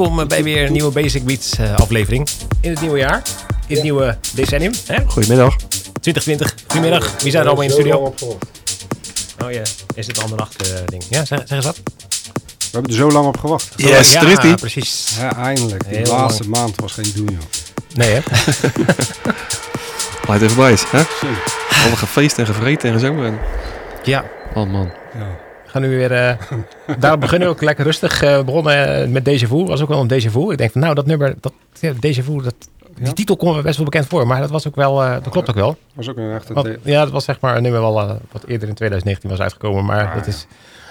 Welkom bij weer een nieuwe Basic Beats eh, aflevering. In het nieuwe jaar, in het nieuwe decennium. Hè? Goedemiddag. 2020, goedemiddag. Wie zijn er allemaal in de studio? Oh ja, is het andere nacht eh, ding. Ja, zeg, zeg eens wat. We hebben er zo lang op gewacht. Yes, ja, er is die. precies. Ja, eindelijk. Heel laatste maand was geen doen, joh. Nee hè? Light even bij hè? Zo. Alle gefeest en gevreten en zo. En... Ja, Oh man. Ja. We gaan nu weer... eh daarom beginnen we ook lekker rustig. eh begonnen eh, met Déjà Vu. Was ook wel een Déjà Vu. Ik denk van nou, dat nummer, dat, ja, Déjà Vu, dat, die Ja? titel komt me best wel bekend voor. Maar dat was ook wel, eh, dat klopt ook wel. Was ook een echte... Want, ja, dat was zeg maar een nummer wel, eh, wat eerder in 2019 was uitgekomen. Maar Ah, dat ja. is...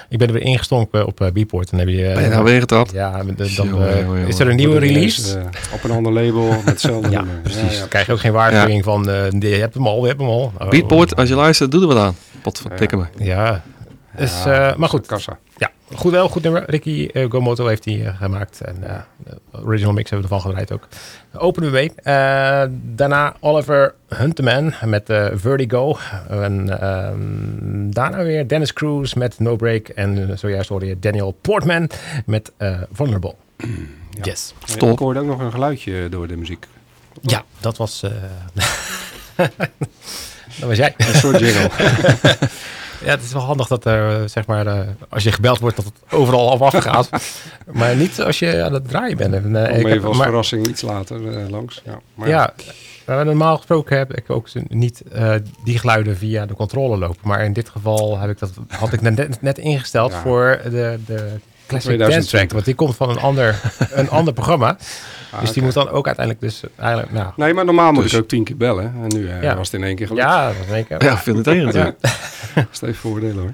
Ik ben er weer ingestonken op eh Beatport. En dan heb je... Ben je nou weer getrapt? Ja, de- dan, is er een nieuwe release. op een ander label met hetzelfde Ja, nummer. precies. Ja, ja, Dan krijg je ook geen waarschuwing van, eh, je hebt hem al, je hebt hem al. Oh, Beatport, als je luistert, doe er wat aan. Pot van tikken me. Ja, dus, Ja, eh, maar goed. Kassa. Ja, goed wel, goed nummer. Ricky eh, Gomoto heeft die eh, gemaakt. En de original mix hebben we ervan gedraaid ook. Openen we mee. Eh, daarna Oliver Hunteman met eh, Vertigo. En ehm, daarna weer Dennis Cruz met No Break. En zojuist hoorde je Daniel Portman met eh, Vulnerable. Yes. Ja, Top. Ik hoorde ook nog een geluidje door de muziek. Ja, dat was... eh, dat was jij. Een soort jingle. Ja, het is wel handig dat er, eh, zeg maar, eh, als je gebeld wordt, dat het overal af afgaat. maar niet als je aan het draaien bent. En, eh, ik heb- even als maar- verrassing iets later langs. Ja, maar ja, maar normaal gesproken heb ik ook niet die geluiden via de controle lopen. Maar in dit geval heb ik dat, had ik net, net ingesteld Ja. voor de, de Classic 2020. Dance Track. Want die komt van een ander, een ander programma. Ah, dus die moet dan ook uiteindelijk dus eigenlijk, nou... Nee, maar normaal moet Dus- ik ook tien keer bellen. En nu eh, Ja. was het in één keer gelukt. Ja, dat is in één keer. Ja, veel natuurlijk. Steef voordelen hoor.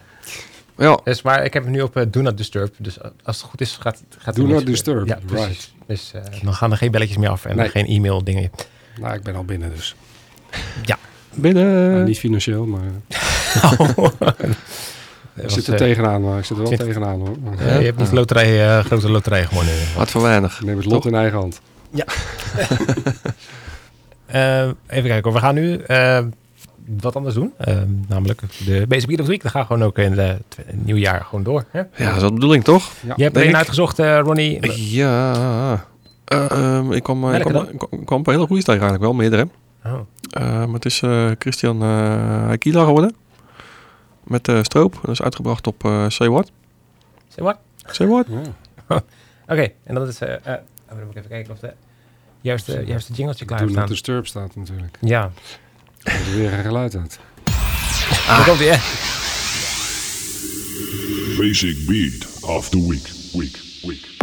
Ja. Dus, maar ik heb hem nu op eh, Do Not Disturb. Dus eh, als het goed is, gaat, gaat Do Not. Disturb, Ja, precies. Dus eh, dan gaan er geen belletjes meer af en Nee. geen e-mail dingen. Nou, ik ben al binnen dus. Ja. Binnen. Nou, niet financieel, maar ik zit er eh, tegenaan. Maar ik zit er wel tegenaan hoor. Maar, je hebt niet de loterij, eh, grote loterij gewonnen. Hard voor weinig. ik neem het lot in eigen hand. Eh, even kijken, hoor. we gaan nu eh, wat anders doen. Namelijk de Basic Beat of the Week. Dat gaat gewoon ook in het nieuwjaar gewoon door. Hè? Ja, dat is wel de bedoeling, toch? Ja. Je hebt er een uitgezocht, eh, Ronnie. Ja. Eh, ehm, ik kwam, eh, ik op een hele goede stijg eigenlijk wel, meerdere. Oh. Eh, maar het is eh, Christian eh Aquila geworden. Met eh Stroop. Dat is uitgebracht op eh Say What. Say what? Say What? Oké, en dat is... oh, dan moet ik even kijken of de juiste, juiste jingletje klaar heeft Not staan. Disturb staat natuurlijk. Ja, Er is weer een geluid uit. daar komt hij, hè? Basic beat of the. Week. Week. Week.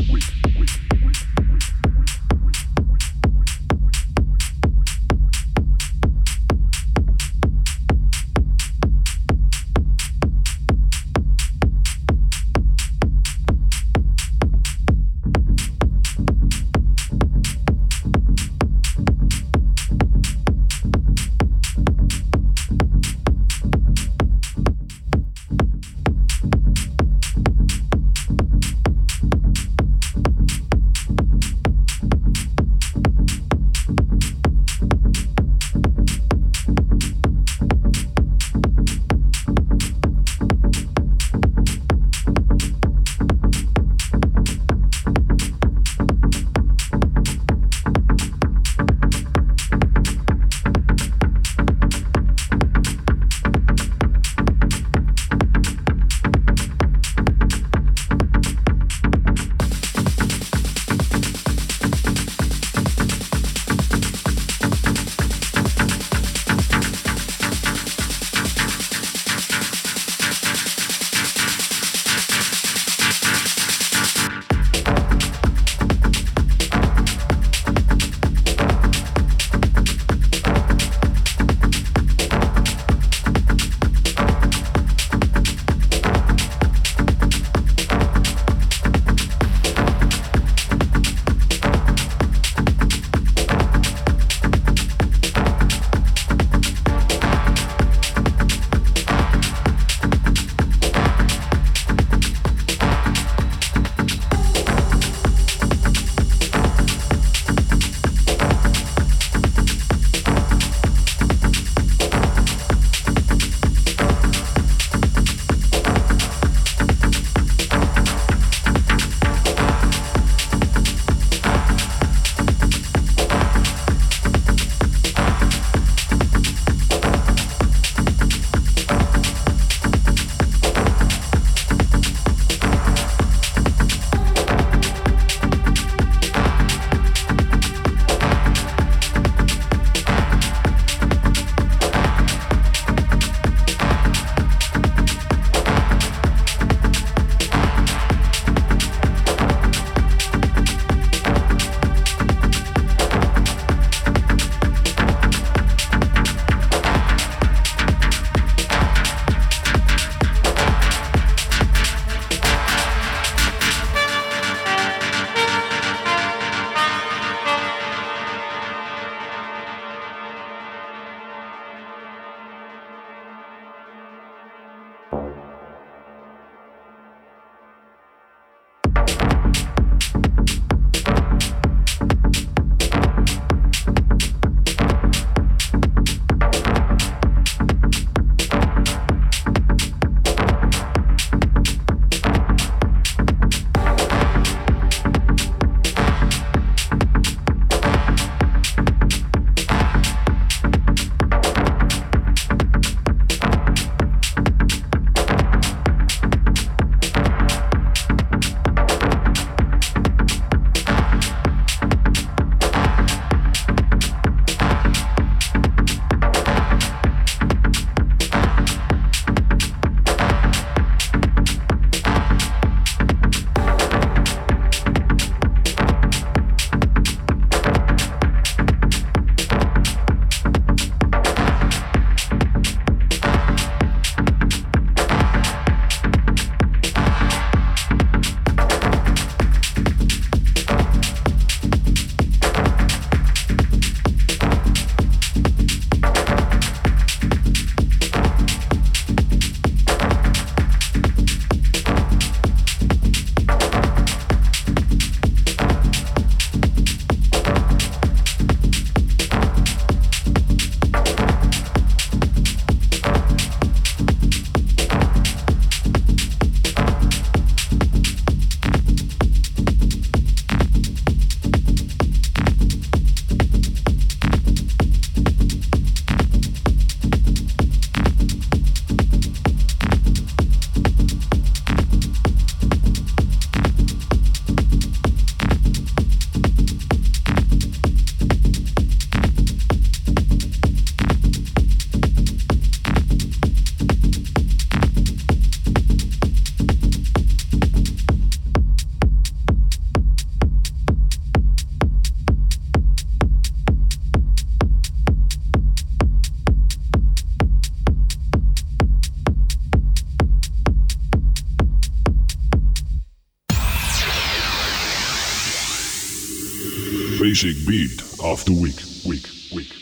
Music Beat of the week, week, week.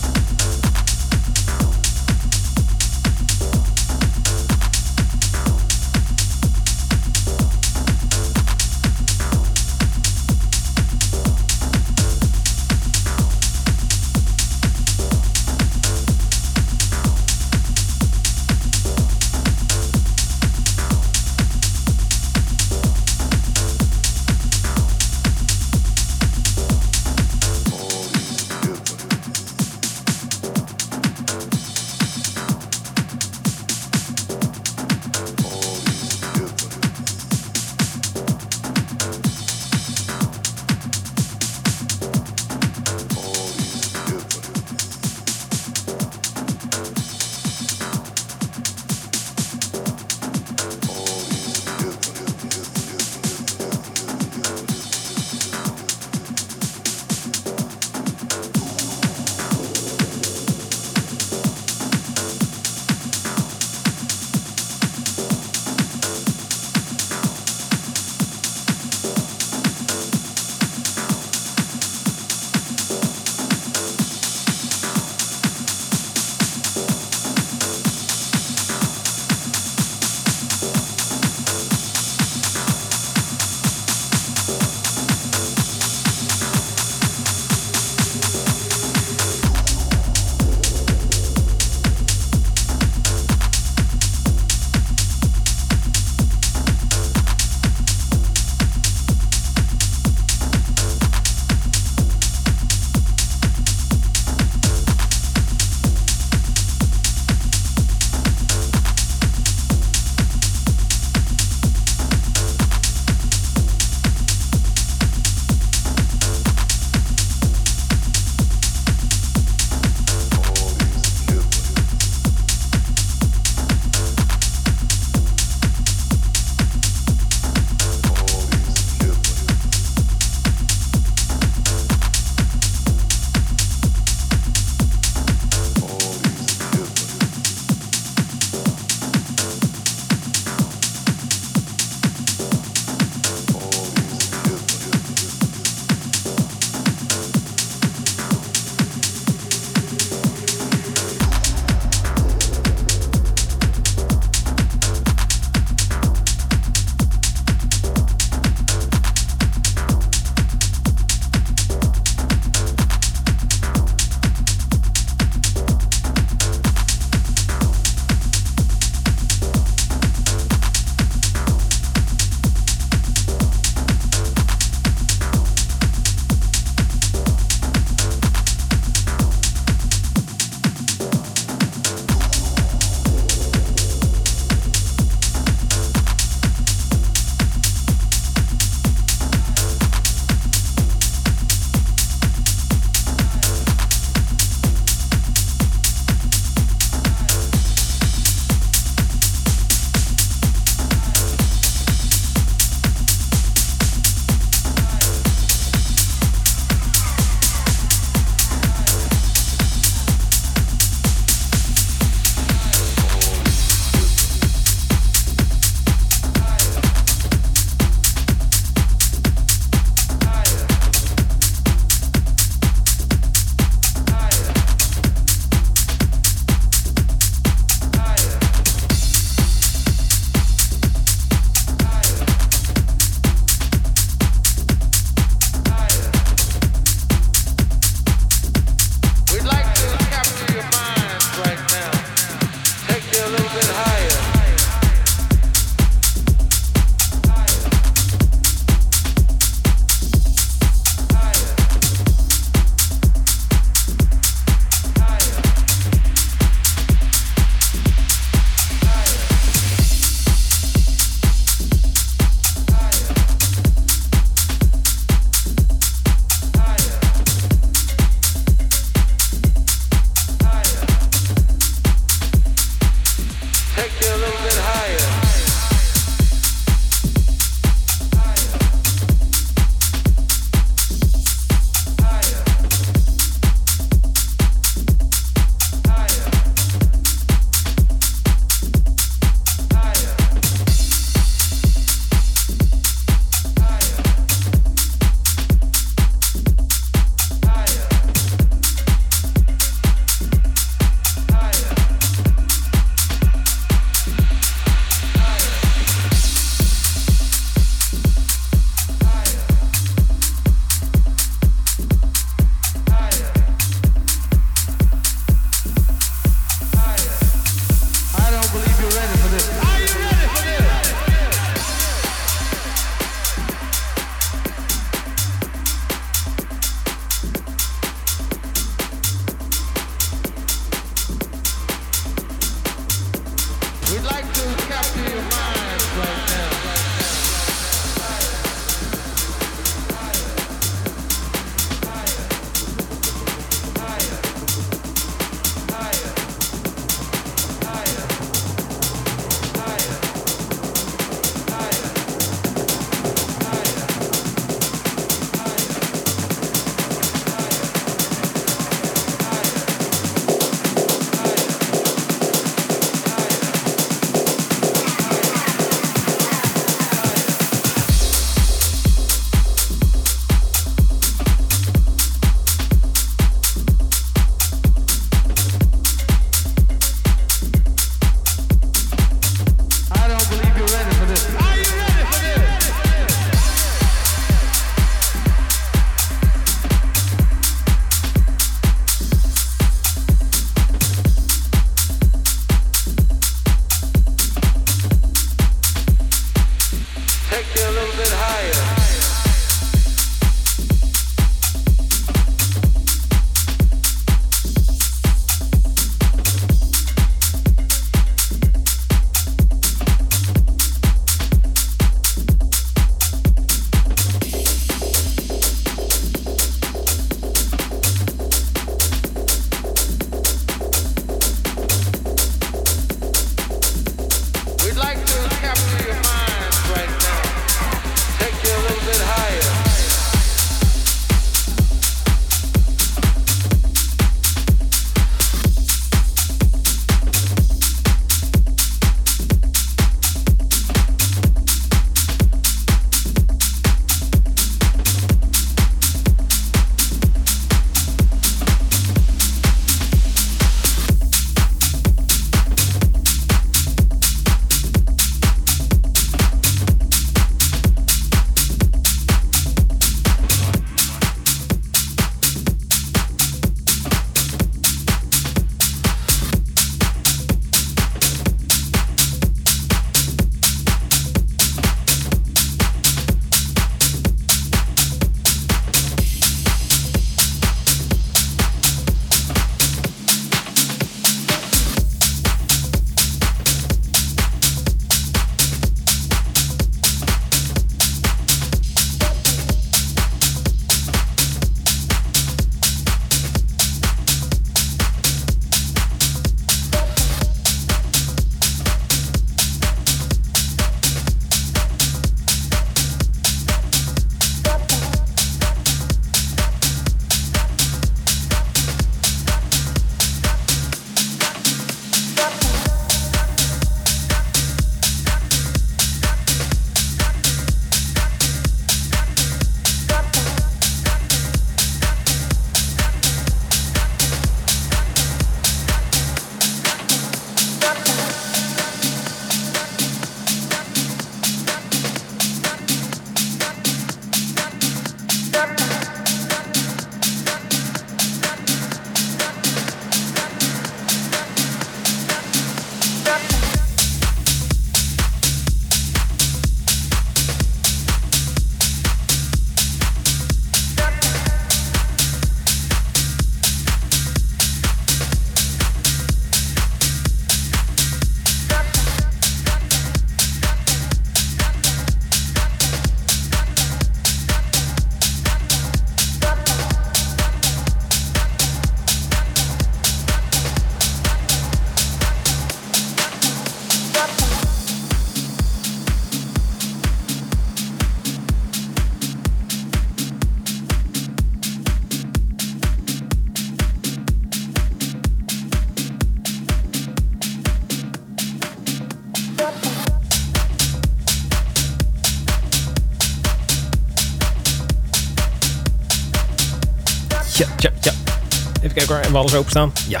We alles openstaan? Ja.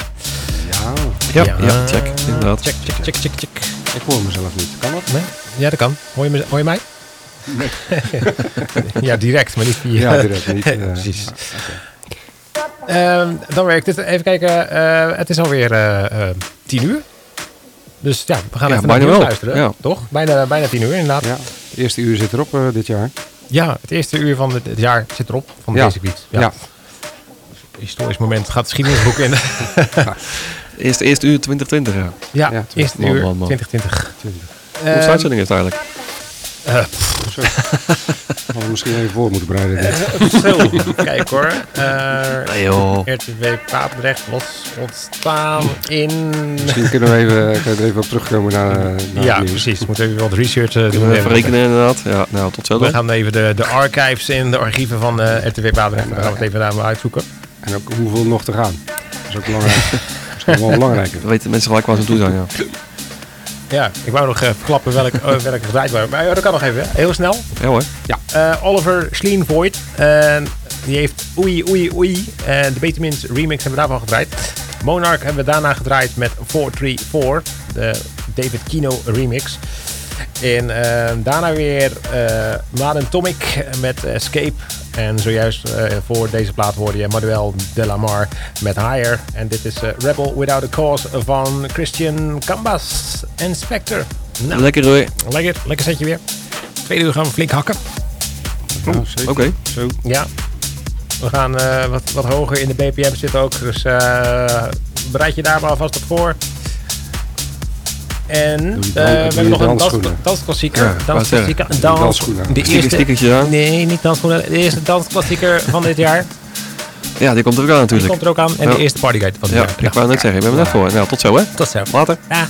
Ja, Ja, Ja. ja, check. Inderdaad. Check, check, check, check, check. ik hoor mezelf niet. Kan dat? Nee? Ja, dat kan. Hoor je, me, hoor je mij? ja, direct, maar niet via... Ja, direct niet. eh, Precies. Ehm, dan werkt het. Even kijken. eh, het is alweer eh tien uur. Dus ja, we gaan Ja, even naar wel. luisteren. Ja. Toch? Bijna, bijna tien uur inderdaad. Ja. Ja, het eerste uur zit erop dit jaar. het eerste uur van het, jaar zit erop. Van Ja. deze beat. Ja. Historisch moment. Gaat het geschiedenisboek in. Eerste, eerste uur 2020, ja. ja, Ja, eerste man, uur man, man. 2020. Hoeveel Ehm, uitzending is het eigenlijk? eh. Hadden we misschien even voor moeten bereiden. eh, zo, kijk hoor. Eh, Nee joh. RTW Papendrecht was ontstaan in... Misschien kunnen we even, kunnen we er even op terugkomen naar, naar Ja, precies. We moeten even wat research eh, doen. Kunnen we even rekenen inderdaad. Ja, nou, tot zo We gaan even de, de archives in de archieven van eh RTW Papendrecht. Dan gaan we het even daar maar uitzoeken. En ook hoeveel nog te gaan. Dat is ook belangrijk. Dat is nog wel belangrijker. Dan weten mensen gelijk waar ze aan toe zijn, ja. Ja, ik wou nog eh, verklappen welk, uh, welke gedraaid waren. Maar ja, dat kan nog even. hè. Heel snel. Ja hoor. Eh, Oliver Schleen Voigt. En die heeft Oei Oei Oei. En de Betamins remix hebben we daarvan gedraaid. Monarch hebben we daarna gedraaid met 434. De David Kino remix. En eh, daarna weer eh Maden Tomic met Escape. En zojuist eh, voor deze plaat hoorde je Manuel de la Mar met Higher. En dit is eh, Rebel Without a Cause van Christian Cambas en Spectre. Nou, Lekker hoor. lekker, lekker zetje weer. Tweede uur gaan we flink hakken. Ja, zeker. Oké. Zo. Ja. We gaan eh, wat, wat hoger in de BPM zitten ook. Dus eh, bereid je daar maar alvast op voor. En eh, we hebben nog een dansklassieker. Ja, ik dansklassieker. Dansschoenen. de eerste, aan. nee, niet dansschoenen. De eerste dansklassieker van dit jaar. Ja, die komt er ook aan Die natuurlijk. komt er ook aan. En Ja. de eerste partyguide van dit Ja, jaar. ik wou net zeggen. We hebben net voor. Nou, tot zo hè. tot zo. Later. Ja.